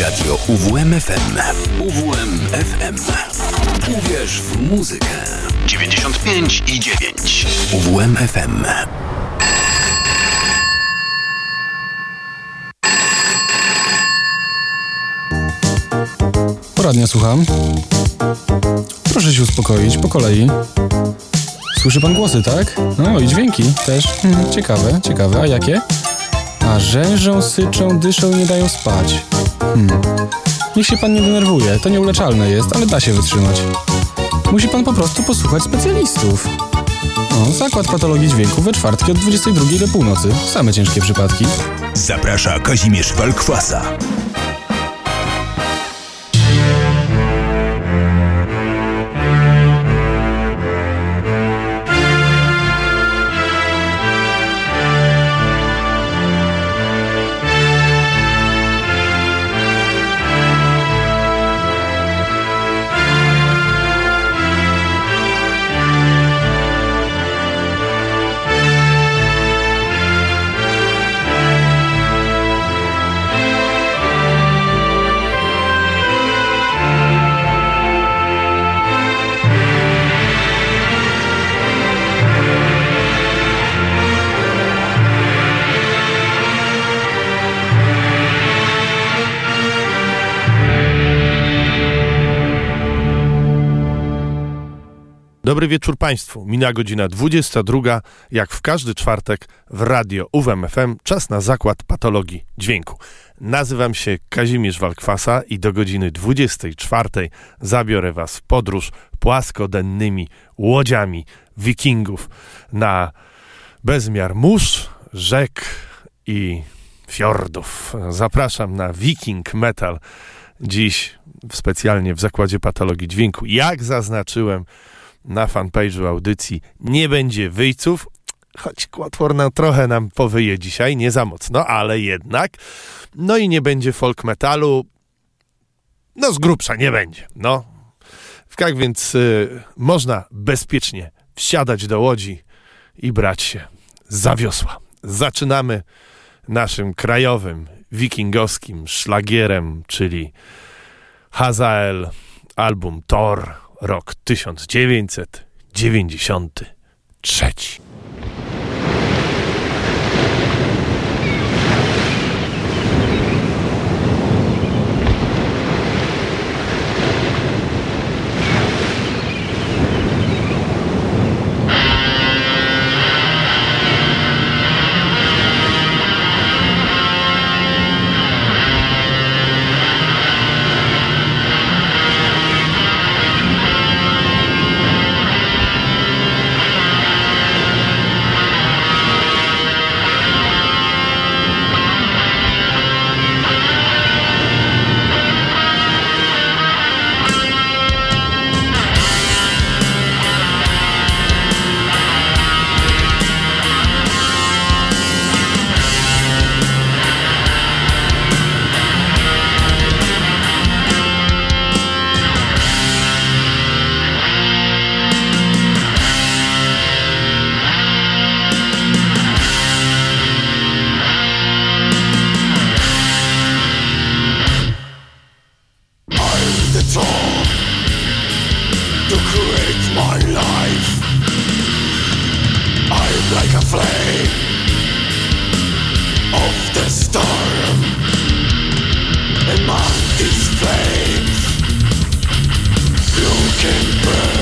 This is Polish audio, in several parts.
Radio UWMFM. UWMFM. Uwierz w muzykę. 95 i 9. UWMFM. Poradnia słucham. Proszę się uspokoić, po kolei. Słyszy pan głosy, tak? No i dźwięki też. Hmm, ciekawe, ciekawe. A jakie? A rzężą, syczą, dyszą i nie dają spać. Hmm. Niech się pan nie denerwuje, to nieuleczalne jest, ale da się wytrzymać. Musi pan po prostu posłuchać specjalistów. No, zakład patologii dźwięku we czwartki od 22 do północy. Same ciężkie przypadki. Zaprasza Kazimierz Walkwasa. Wieczór Państwu. Mina godzina 22, jak w każdy czwartek w radio UWMFM. Czas na zakład patologii dźwięku. Nazywam się Kazimierz Walkwasa i do godziny 24 zabiorę Was w podróż płaskodennymi łodziami wikingów na bezmiar mórz, rzek i fiordów. Zapraszam na Viking Metal dziś specjalnie w zakładzie patologii dźwięku. Jak zaznaczyłem, na fanpage'u audycji nie będzie wyjców, choć Kłotworna trochę nam powyje dzisiaj, nie za mocno, ale jednak. No i nie będzie folk metalu, no z grubsza nie będzie, no. Tak więc y, można bezpiecznie wsiadać do łodzi i brać się za wiosła. Zaczynamy naszym krajowym, wikingowskim szlagierem, czyli Hazael, album Thor, rok 1993. to create my life. I'm like a flame of the storm, among these flames, you can burn.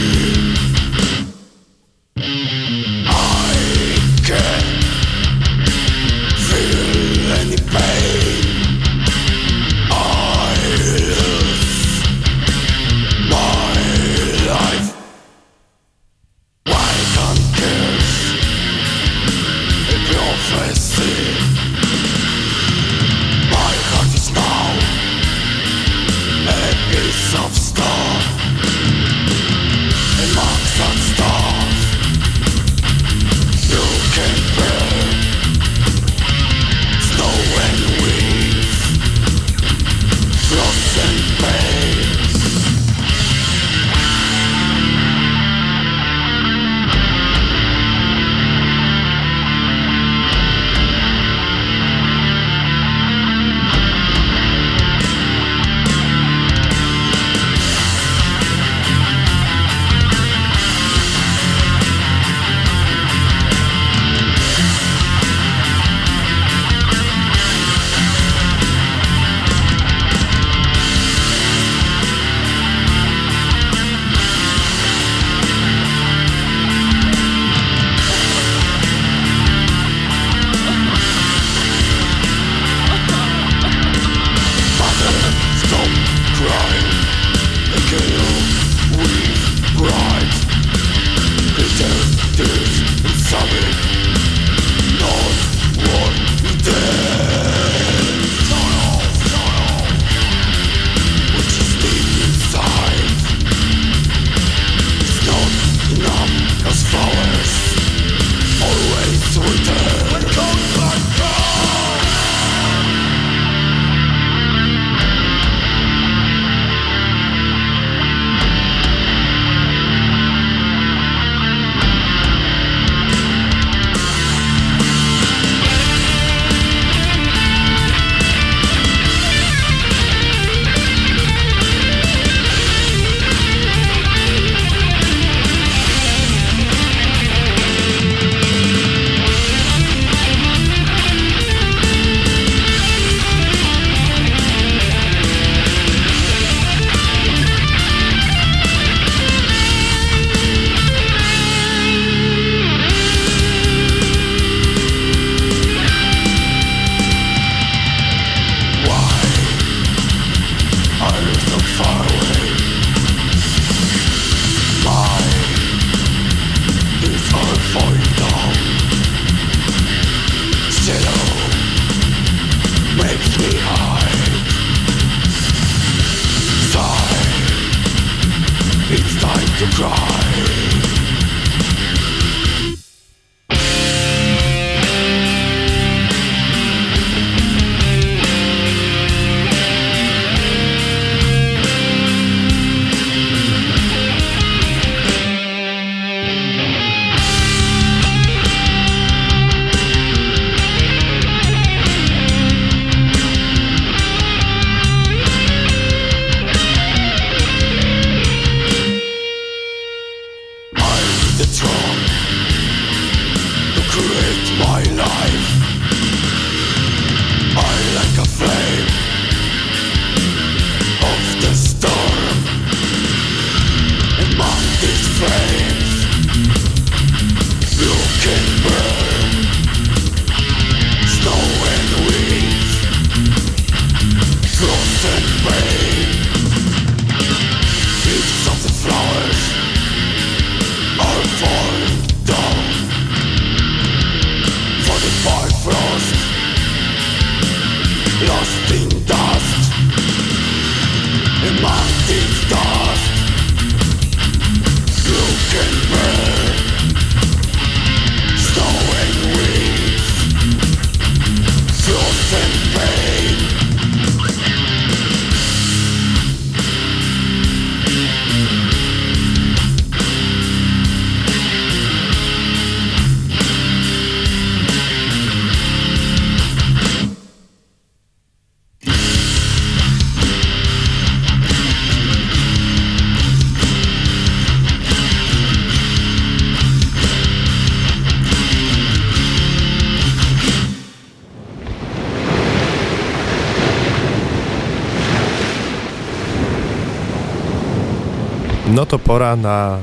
pora na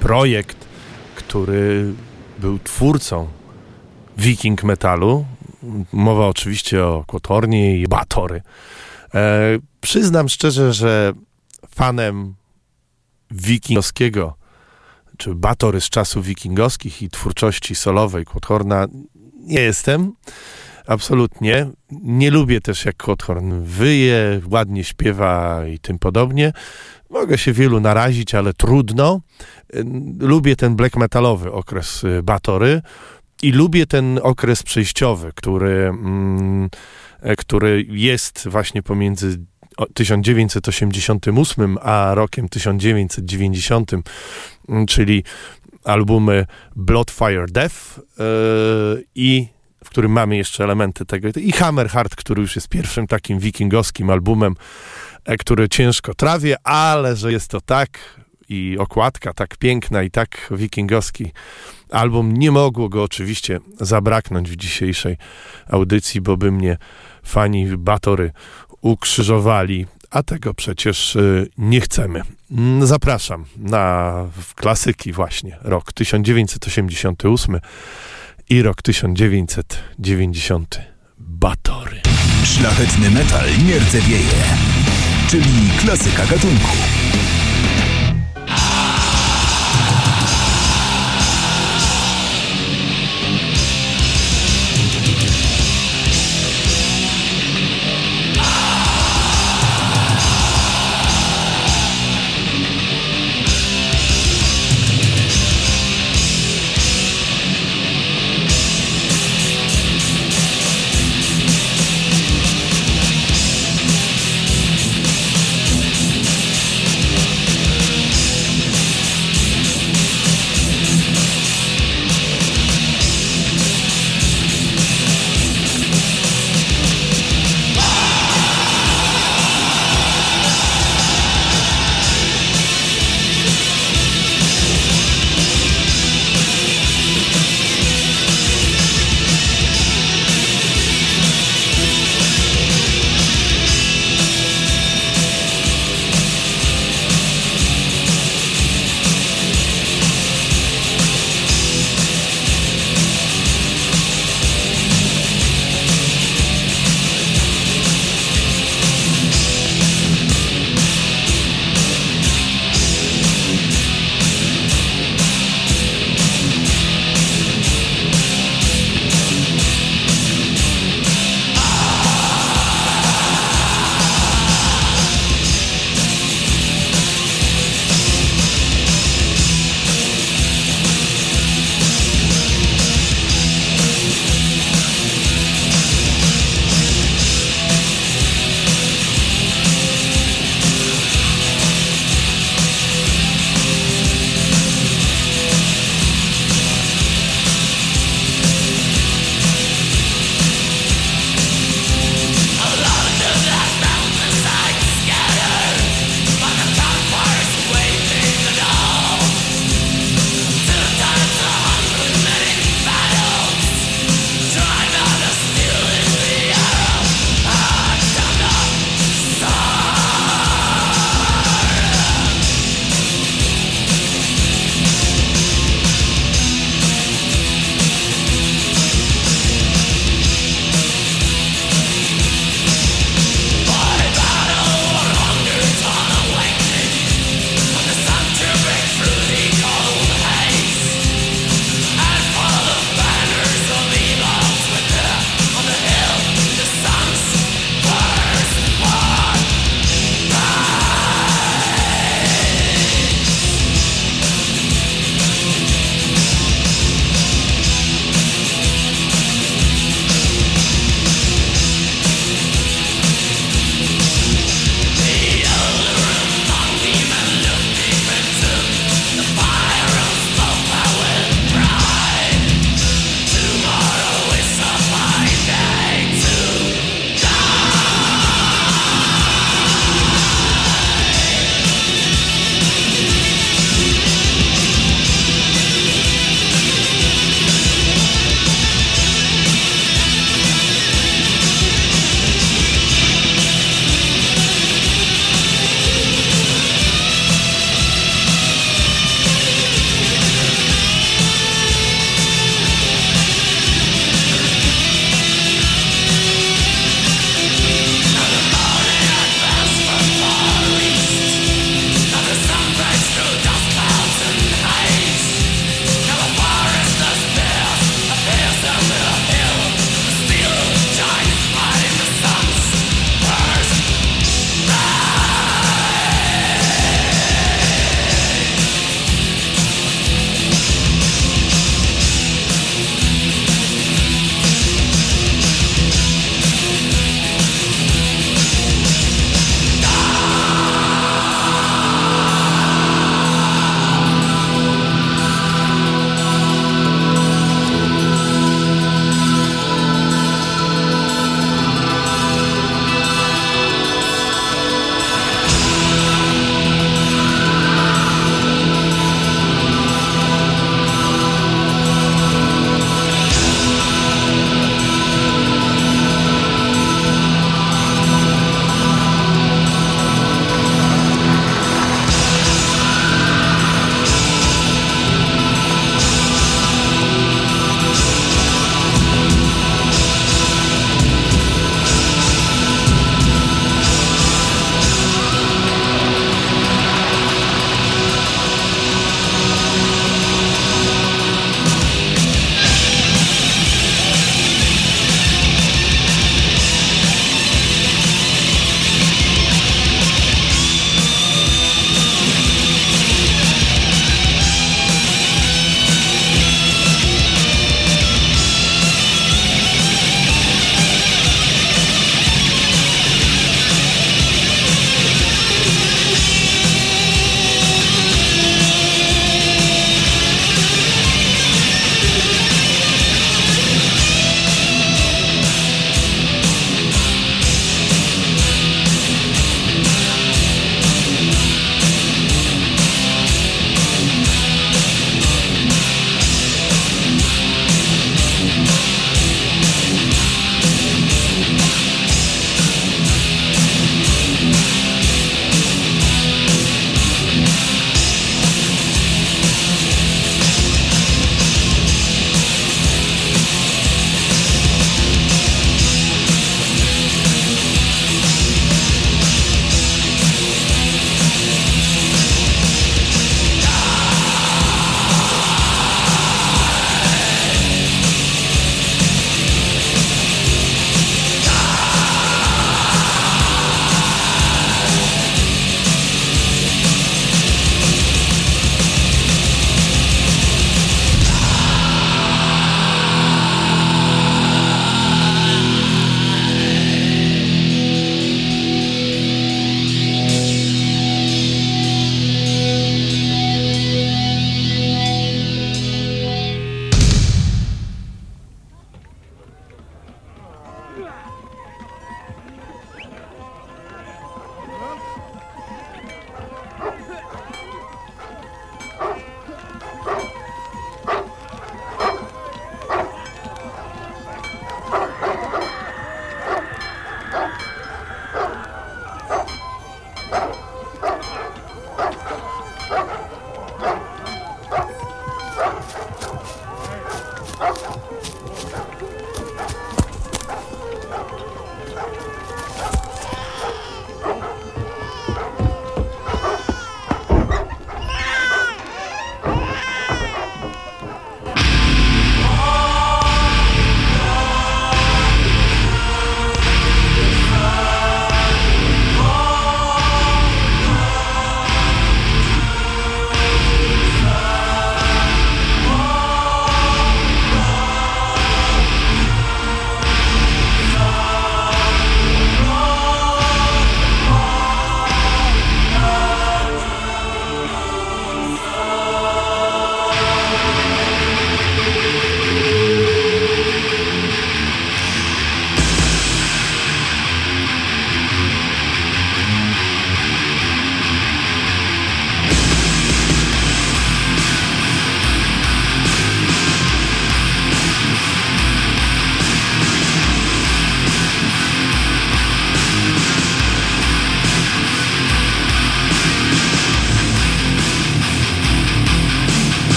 projekt, który był twórcą Viking Metalu. Mowa oczywiście o Kotornie i Batory. E, przyznam szczerze, że fanem wikingowskiego, czy Batory z czasów wikingowskich i twórczości solowej Kotorna nie jestem. Absolutnie. Nie lubię też jak Kothorn wyje, ładnie śpiewa i tym podobnie. Mogę się wielu narazić, ale trudno. Lubię ten black metalowy okres y, Batory i lubię ten okres przejściowy, który, mm, e, który jest właśnie pomiędzy 1988 a rokiem 1990, mm, czyli albumy Bloodfire Death yy, i którym mamy jeszcze elementy tego i Hammerheart, który już jest pierwszym takim wikingowskim albumem E, który ciężko trawię, ale że jest to tak i okładka tak piękna i tak wikingowski album, nie mogło go oczywiście zabraknąć w dzisiejszej audycji, bo by mnie fani Batory ukrzyżowali, a tego przecież y, nie chcemy. Mm, zapraszam na klasyki właśnie, rok 1988 i rok 1990 Batory. Szlachetny metal nie rdzewieje czyli klasyka gatunku.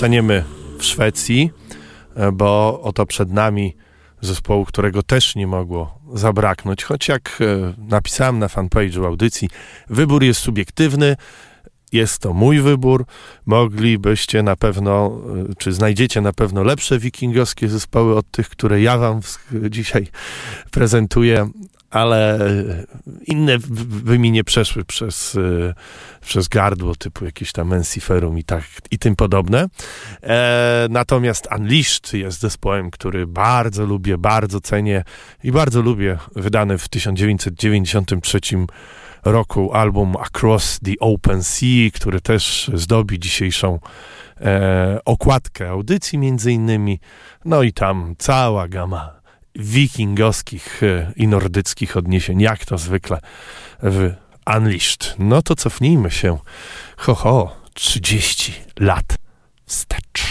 Pozostaniemy w Szwecji, e, bo oto przed nami zespołu, którego też nie mogło zabraknąć, choć jak e, napisałem na fanpage'u audycji, wybór jest subiektywny, jest to mój wybór. Moglibyście na pewno, e, czy znajdziecie na pewno lepsze wikingowskie zespoły od tych, które ja wam dzisiaj prezentuję, ale inne by mi nie przeszły przez, e, przez gardło, typu jakieś tam Ensiferum i tak i tym podobne. E, natomiast Unleashed jest zespołem, który bardzo lubię, bardzo cenię i bardzo lubię wydany w 1993 roku album Across the Open Sea, który też zdobi dzisiejszą e, okładkę audycji między innymi. No i tam cała gama wikingowskich e, i nordyckich odniesień, jak to zwykle w Unleashed. No to cofnijmy się, ho, ho 30 lat wstecz.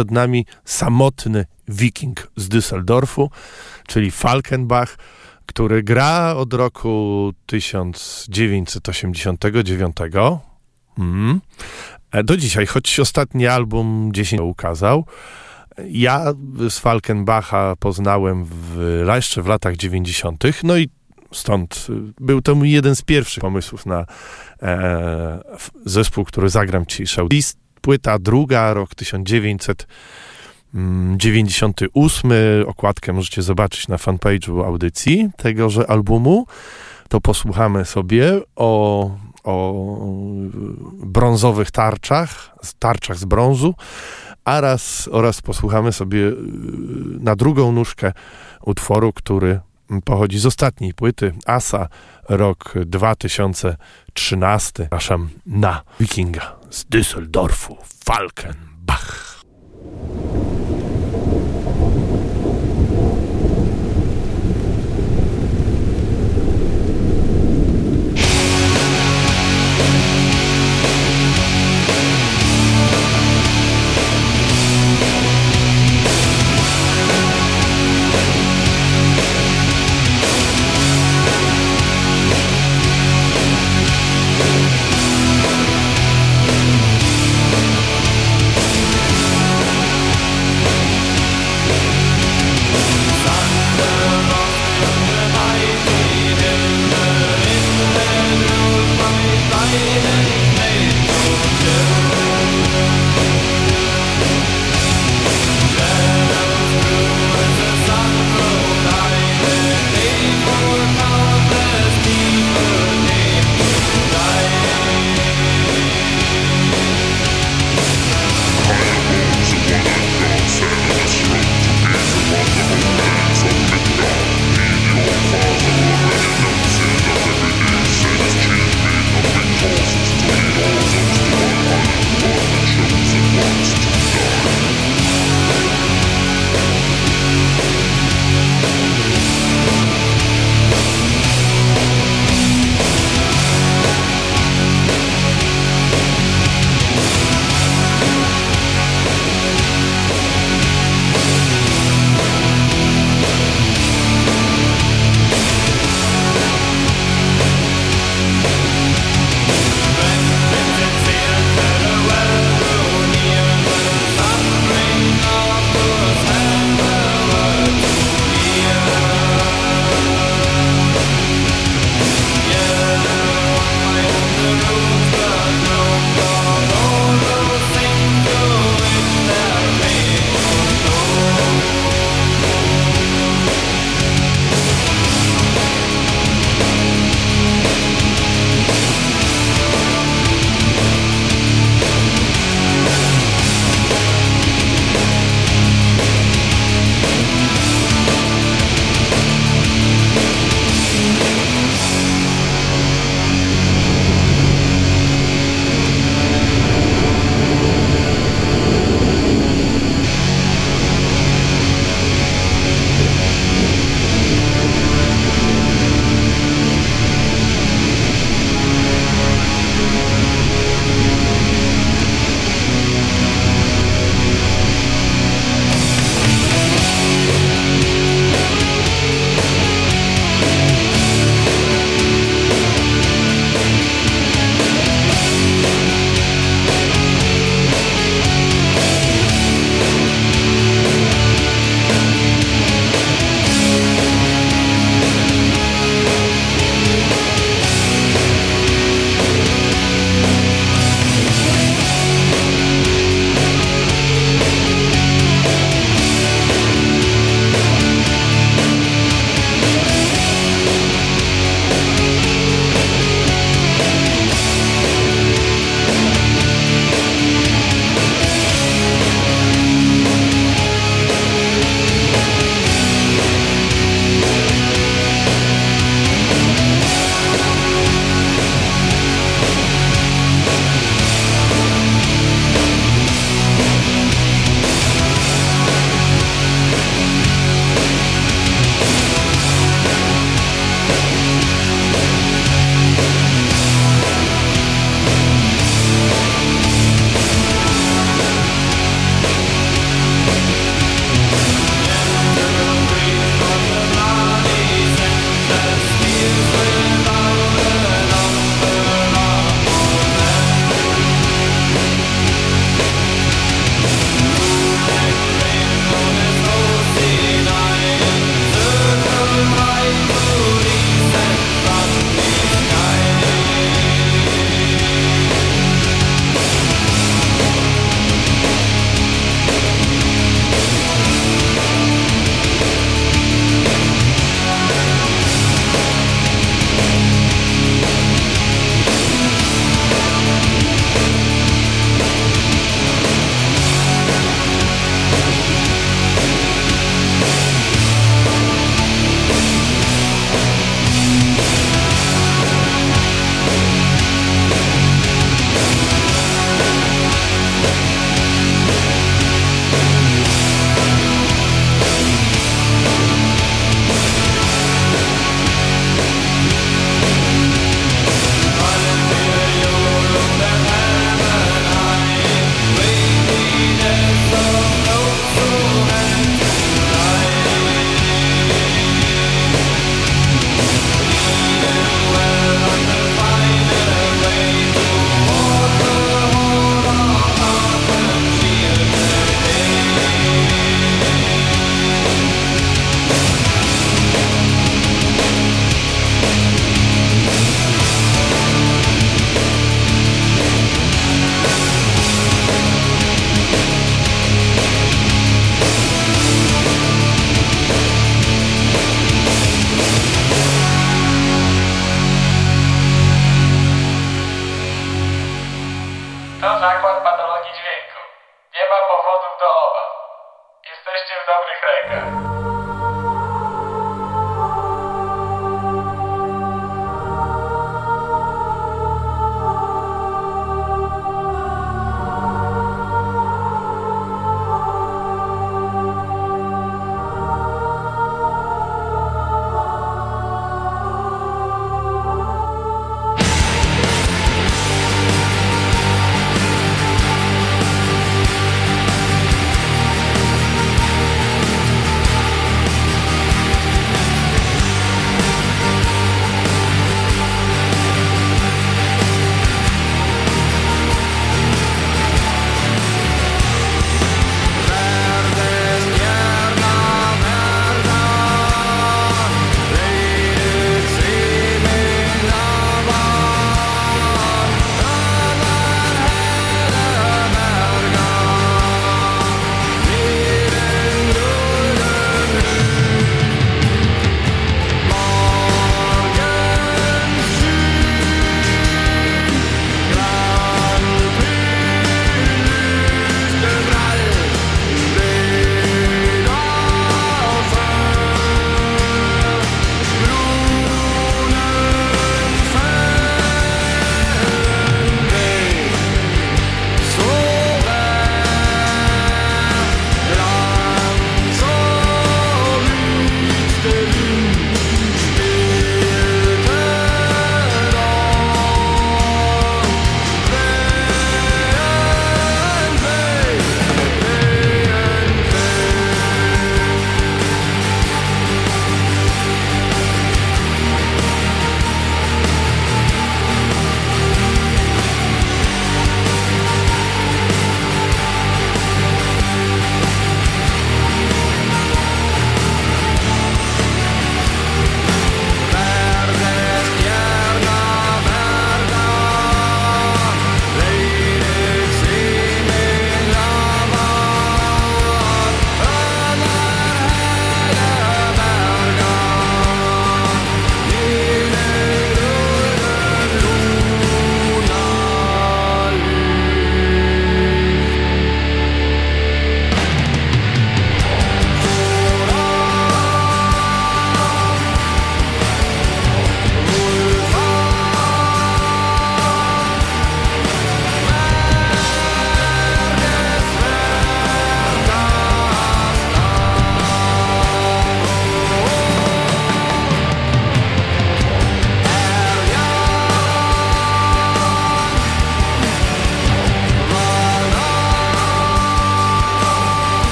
Przed nami samotny wiking z Düsseldorfu, czyli Falkenbach, który gra od roku 1989 mm. E, do dzisiaj, choć ostatni album 10 ukazał. Ja z Falkenbacha poznałem w, jeszcze w latach 90., no i stąd był to mój jeden z pierwszych pomysłów na e, zespół, który zagram. List płyta druga, rok 1998. Okładkę możecie zobaczyć na fanpage'u audycji tegoże albumu. To posłuchamy sobie o, o brązowych tarczach, tarczach z brązu, oraz, oraz posłuchamy sobie y, na drugą nóżkę utworu, który pochodzi z ostatniej płyty Asa, rok 2013. Zapraszam na Wikinga z Düsseldorfu, Falkenbach.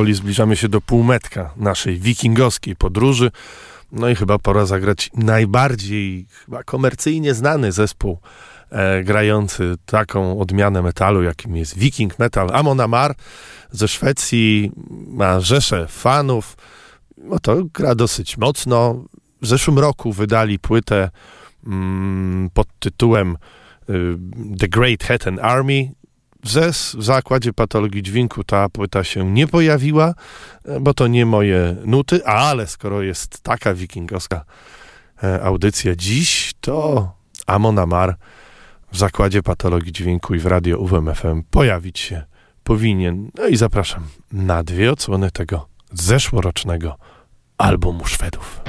Powoli zbliżamy się do półmetka naszej wikingowskiej podróży. No i chyba pora zagrać najbardziej chyba komercyjnie znany zespół e, grający taką odmianę metalu, jakim jest Viking Metal. Amon Amar ze Szwecji ma rzeszę fanów. No to gra dosyć mocno. W zeszłym roku wydali płytę mm, pod tytułem y, The Great Hetten Army. ZES w zakładzie patologii dźwięku ta płyta się nie pojawiła, e, bo to nie moje nuty, ale skoro jest taka wikingowska e, audycja dziś, to Amon Amar w zakładzie patologii dźwięku i w radio UWMFM pojawić się powinien. No i zapraszam na dwie odsłony tego zeszłorocznego albumu Szwedów.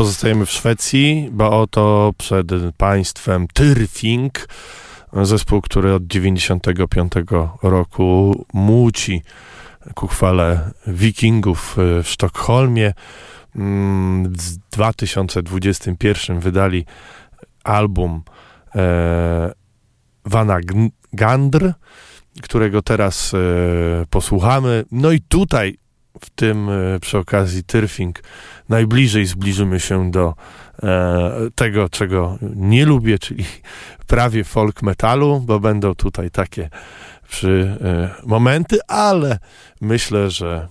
Pozostajemy w Szwecji, bo oto przed państwem Tyrfing, zespół, który od 95 roku muci ku chwale wikingów y, w Sztokholmie. Mm, w 2021 wydali album e, Vana Gandr, którego teraz e, posłuchamy. No i tutaj w tym e, przy okazji Tyrfing najbliżej zbliżymy się do e, tego, czego nie lubię, czyli prawie folk metalu, bo będą tutaj takie przy e, momenty, ale myślę, że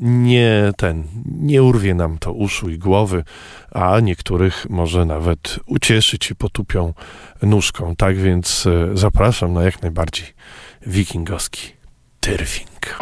nie ten, nie urwie nam to uszu i głowy, a niektórych może nawet ucieszyć i potupią nóżką. Tak więc e, zapraszam na jak najbardziej wikingowski Tyrfing.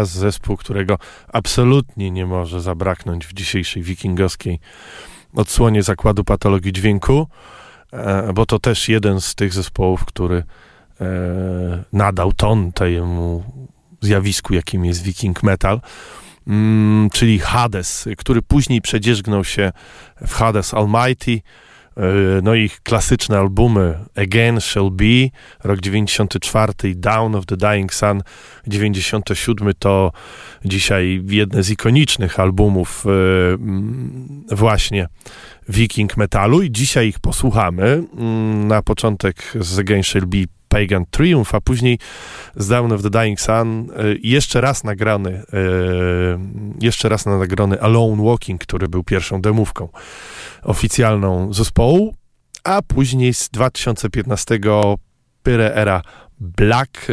Teraz zespół, którego absolutnie nie może zabraknąć w dzisiejszej wikingowskiej odsłonie zakładu patologii dźwięku, e, bo to też jeden z tych zespołów, który e, nadał ton temu zjawisku, jakim jest viking metal, mm, czyli Hades, który później przedzierzgnął się w Hades Almighty, no i ich klasyczne albumy Again Shall Be, rok 94 i Down of the Dying Sun 97 to dzisiaj jedne z ikonicznych albumów e, mm, właśnie Viking Metalu i dzisiaj ich posłuchamy. Mm, Na początek z Again Shall Be Pagan Triumph, a później z Down of the Dying Sun e, jeszcze raz nagrany e, jeszcze raz nagrany Alone Walking, który był pierwszą demówką oficjalną zespołu, a później z 2015 Pyre Era Black, e,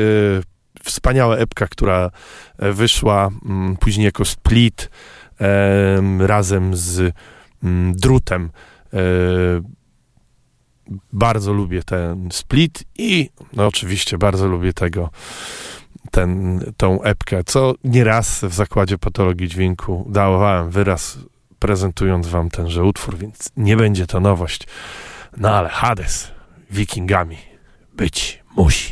wspaniała epka, która wyszła mm, później jako split em, razem z mm, Drutem. Bardzo lubię ten split i no oczywiście bardzo lubię tego ten, tą epkę, co nieraz w zakładzie patologii dźwięku dawałem wyraz prezentując wam tenże utwór, więc nie będzie to nowość. No ale Hades wikingami być musi.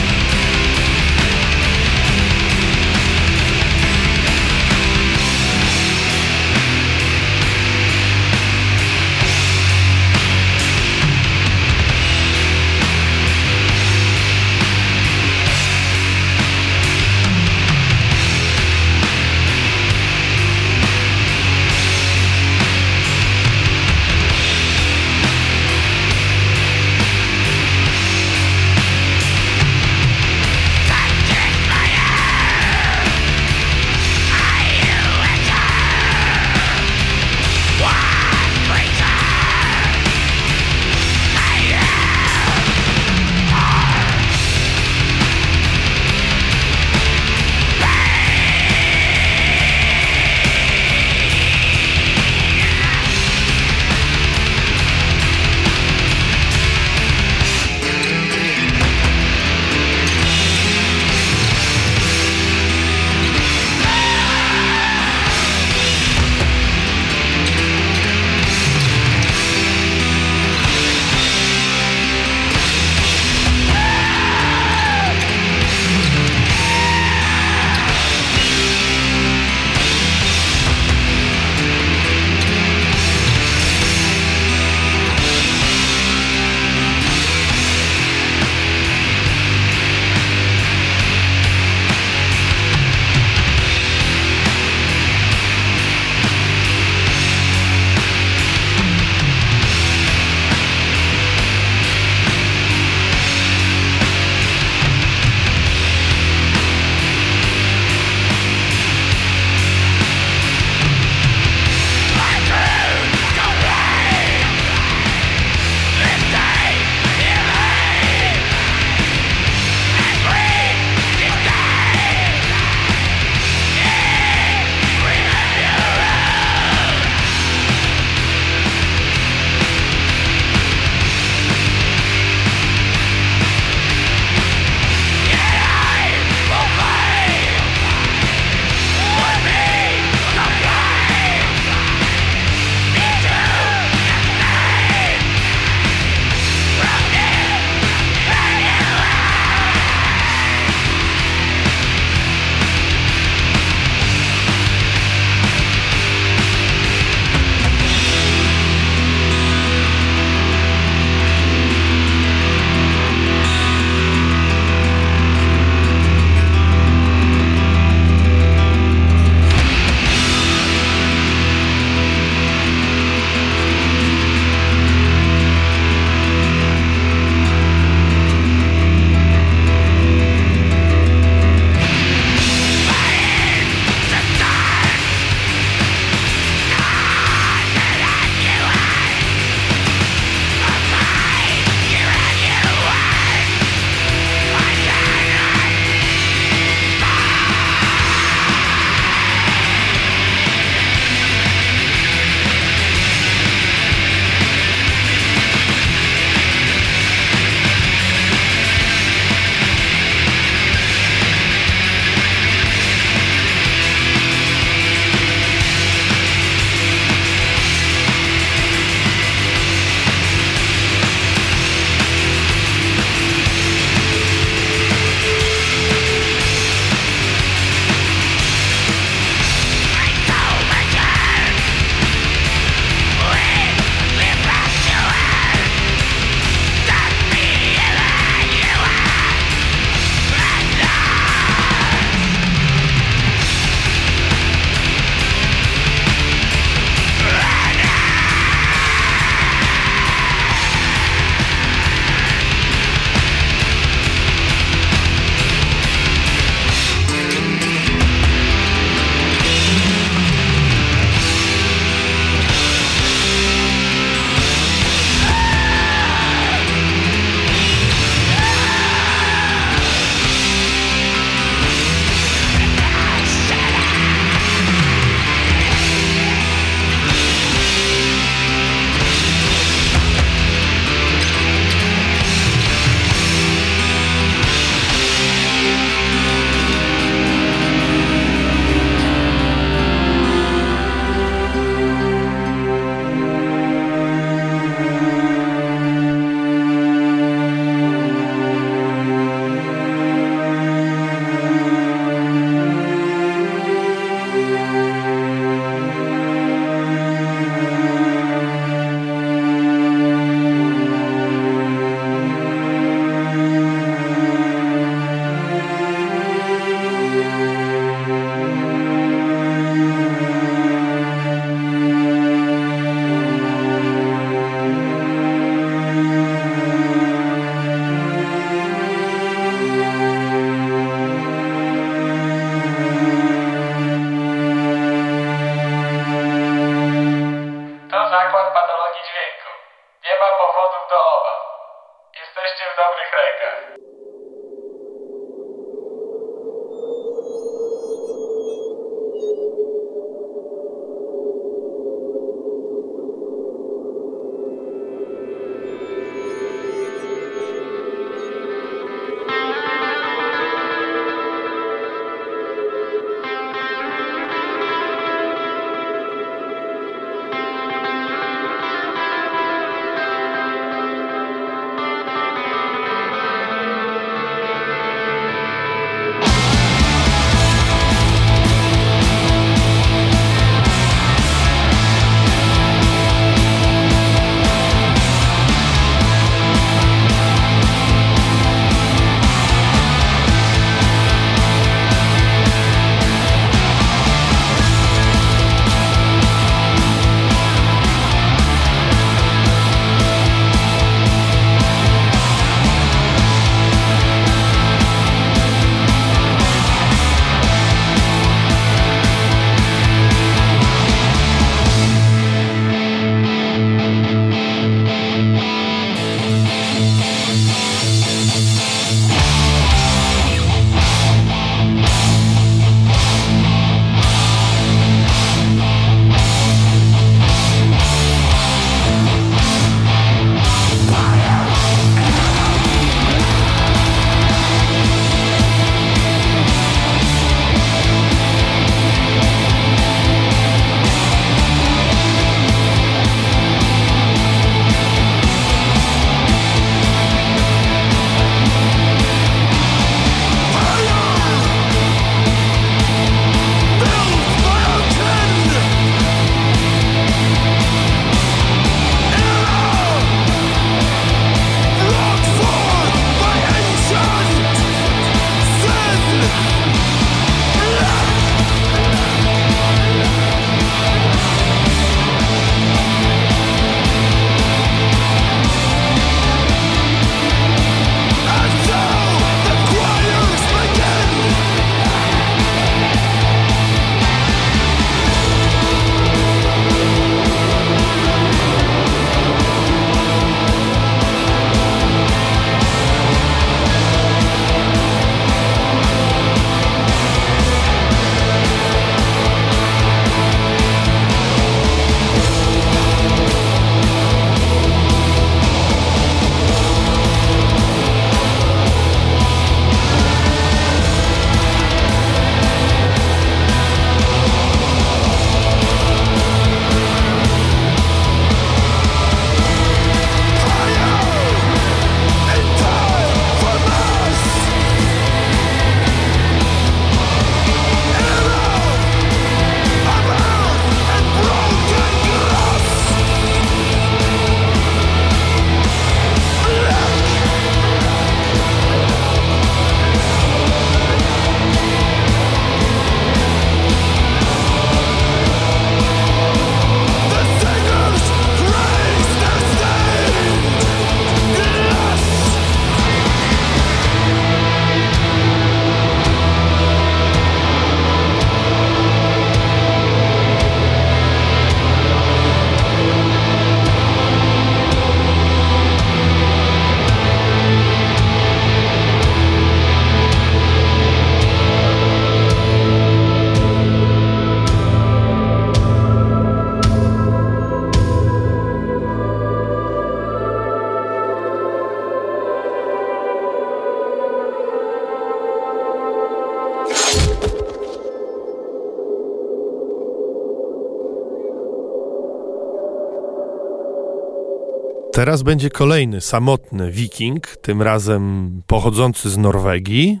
Będzie kolejny samotny wiking, tym razem pochodzący z Norwegii,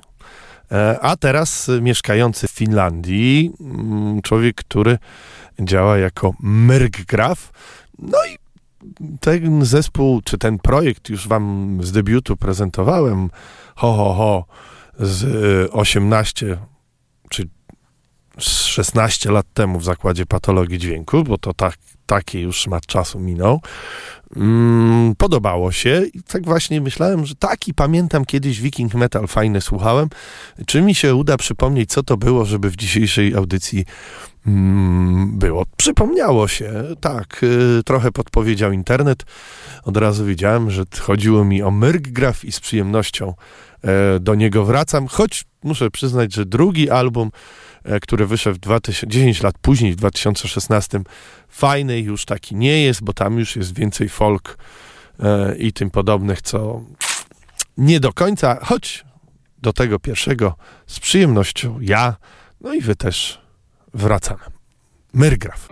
e, a teraz mieszkający w Finlandii. Mm, Człowiek, który działa jako Myrgraf. No i ten zespół, czy ten projekt już wam z debiutu prezentowałem, ho, ho, ho, z y, 18 czy z 16 lat temu w Zakładzie Patologii Dźwięku, bo to tak, taki już szmat czasu minął. Mm, podobało się i tak właśnie myślałem, że taki pamiętam kiedyś Viking Metal fajny słuchałem. Czy mi się uda przypomnieć, co to było, żeby w dzisiejszej audycji mm, było? Przypomniało się, tak, y, trochę podpowiedział internet. Od razu wiedziałem, że chodziło mi o Myrgraf i z przyjemnością e, do niego wracam, choć muszę przyznać, że drugi album, który wyszedł w 2000, 10 lat później, w 2016, fajny już taki nie jest, bo tam już jest więcej folk e, i tym podobnych, co nie do końca, choć do tego pierwszego z przyjemnością ja, no i wy też wracamy. Myrgraf.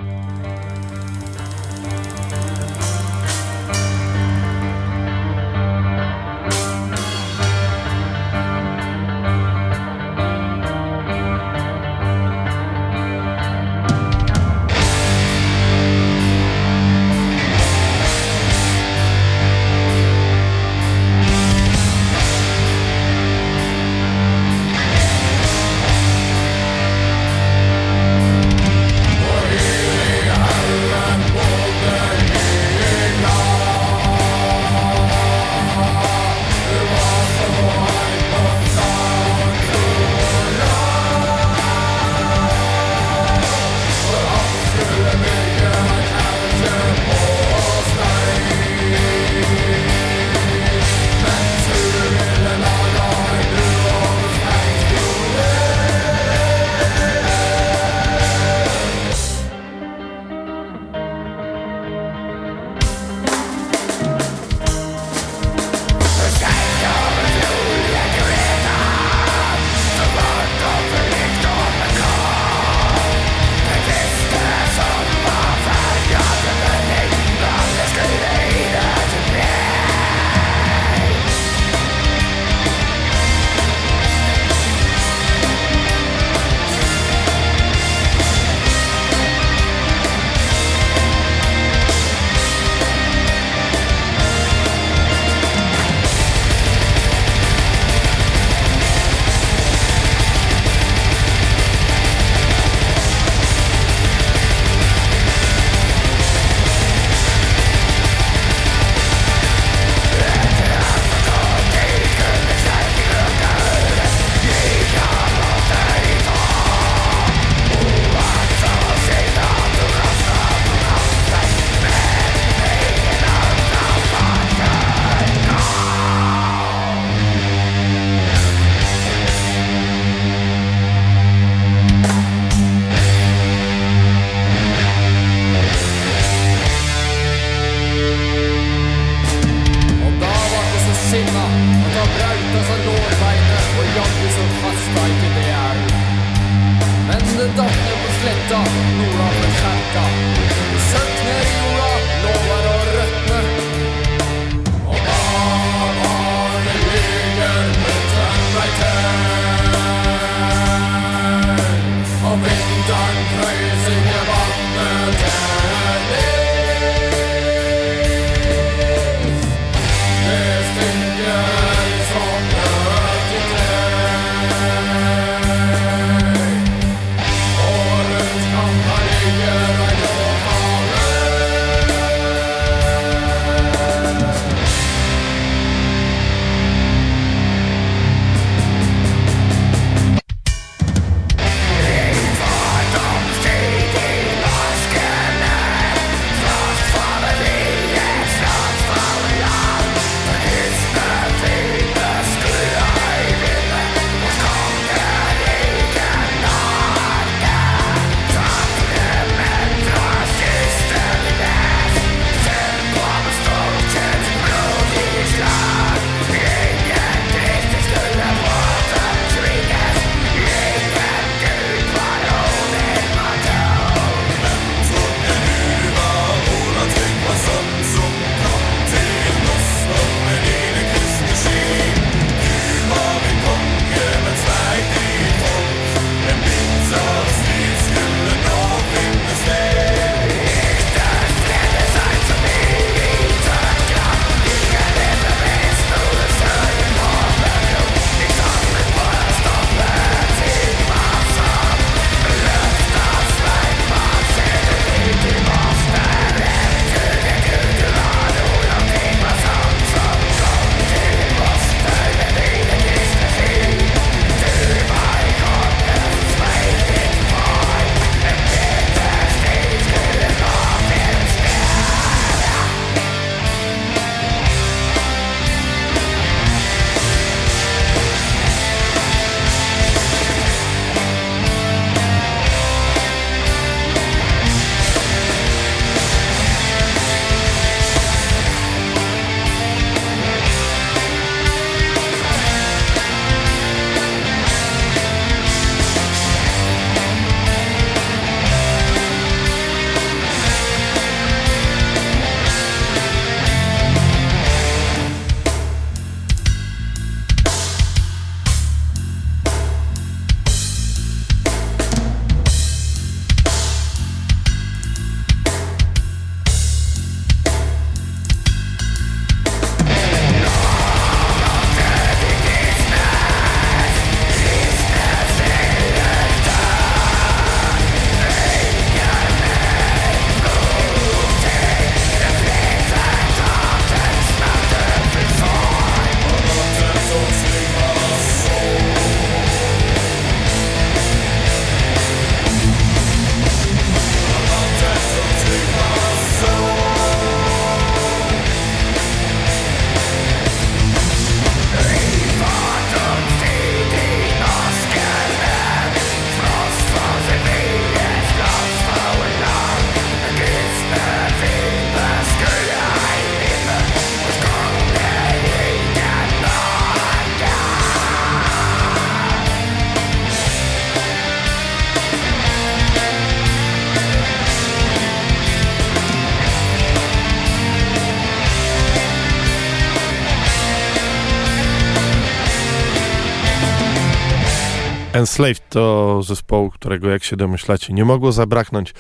Enslaved to zespołu, którego jak się domyślacie nie mogło zabraknąć.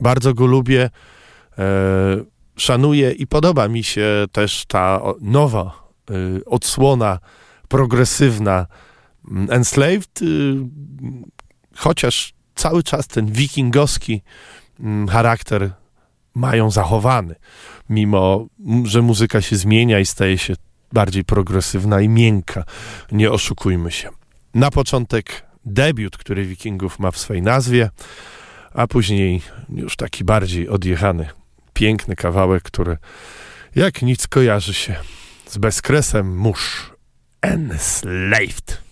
Bardzo go lubię, e, szanuję i podoba mi się też ta nowa e, odsłona progresywna mm, Enslaved, y, chociaż cały czas ten wikingowski mm, charakter mają zachowany, mimo że muzyka się zmienia i staje się bardziej progresywna i miękka. Nie oszukujmy się. Na początek debiut, który Wikingów ma w swej nazwie, a później już taki bardziej odjechany, piękny kawałek, który jak nic kojarzy się z bezkresem mórz. Enslaved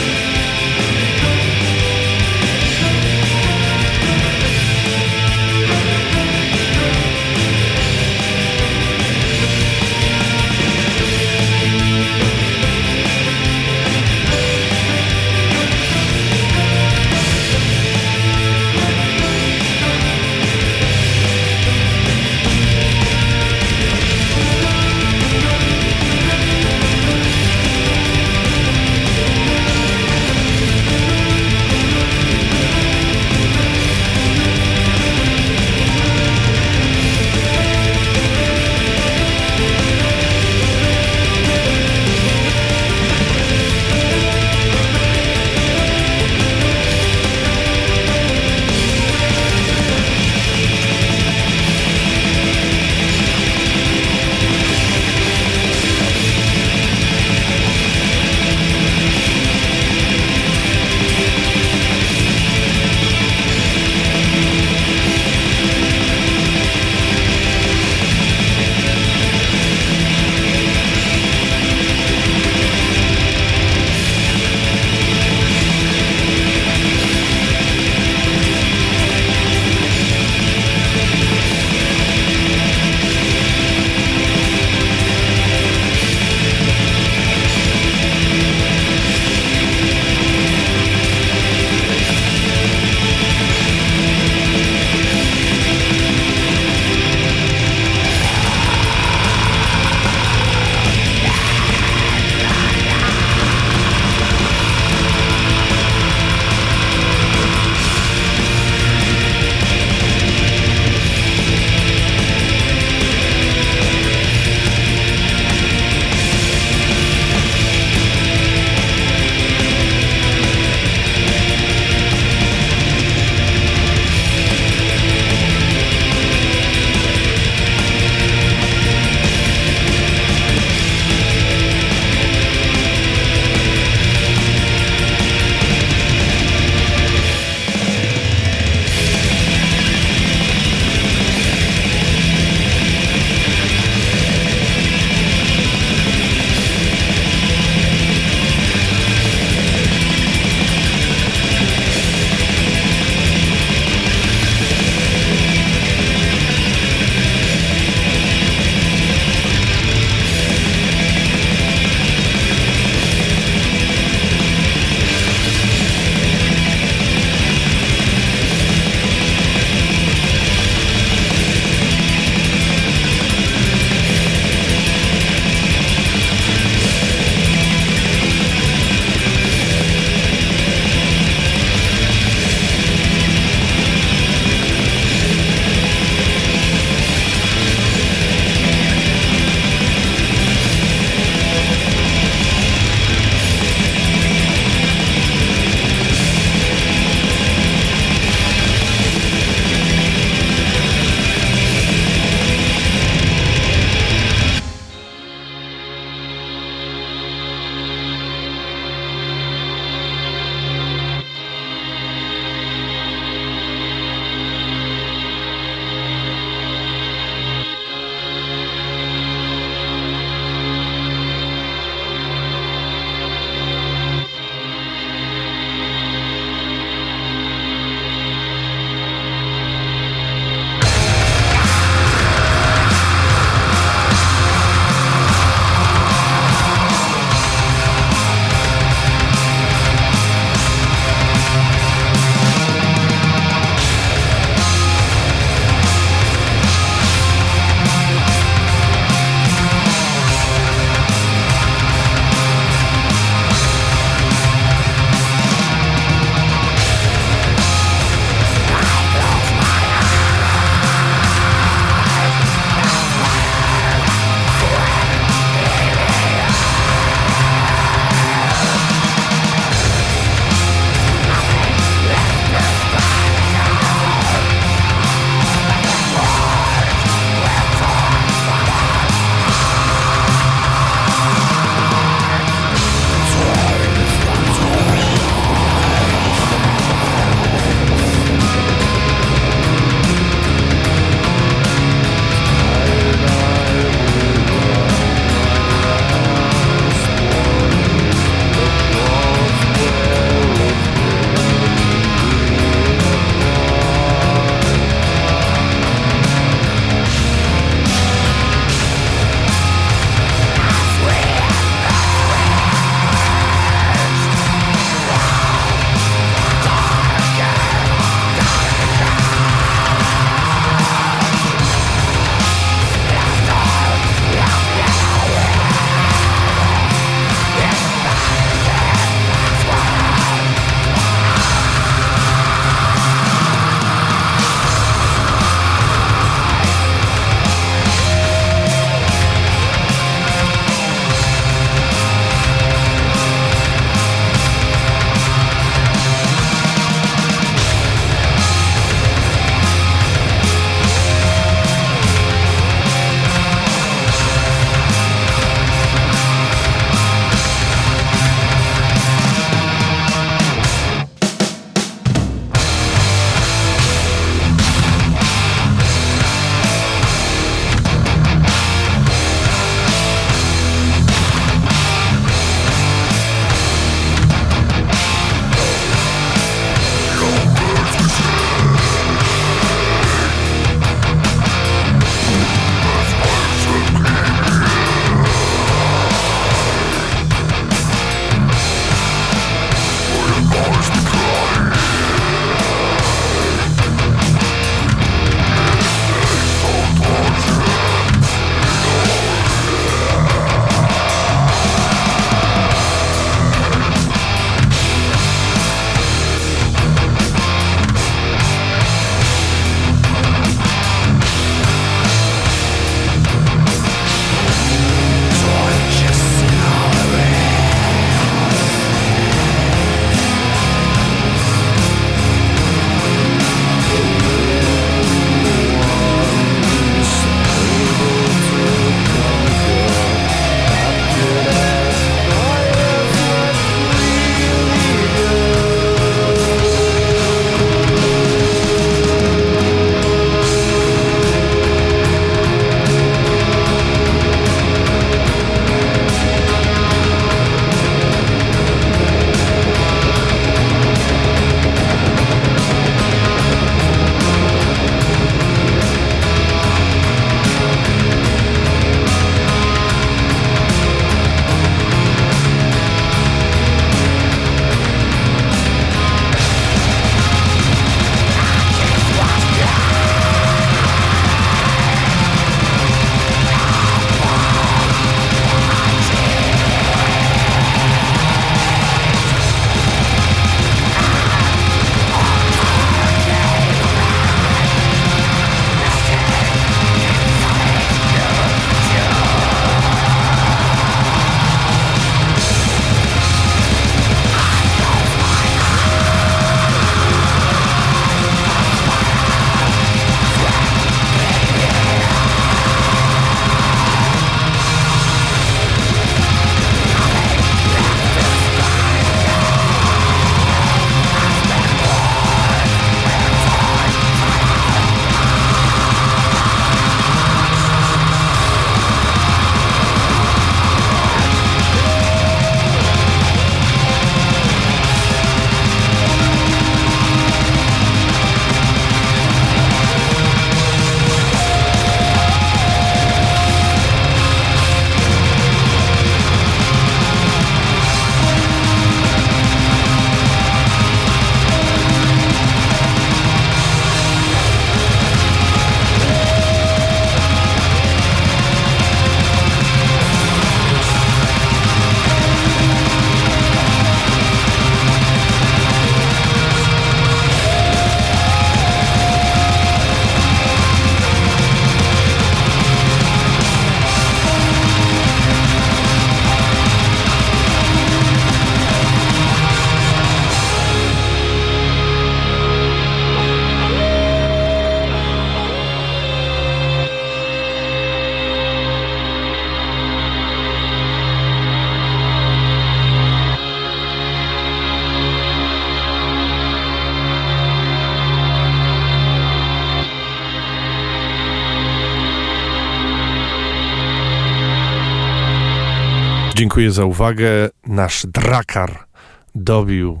Dziękuję za uwagę. Nasz drakar dobił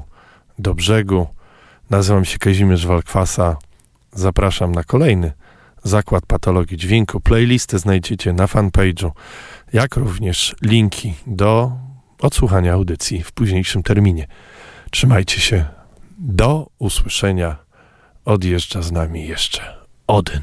do brzegu. Nazywam się Kazimierz Walkwasa. Zapraszam na kolejny zakład patologii dźwięku. Playlistę znajdziecie na fanpage'u, jak również linki do odsłuchania audycji w późniejszym terminie. Trzymajcie się. Do usłyszenia. Odjeżdża z nami jeszcze Odyn.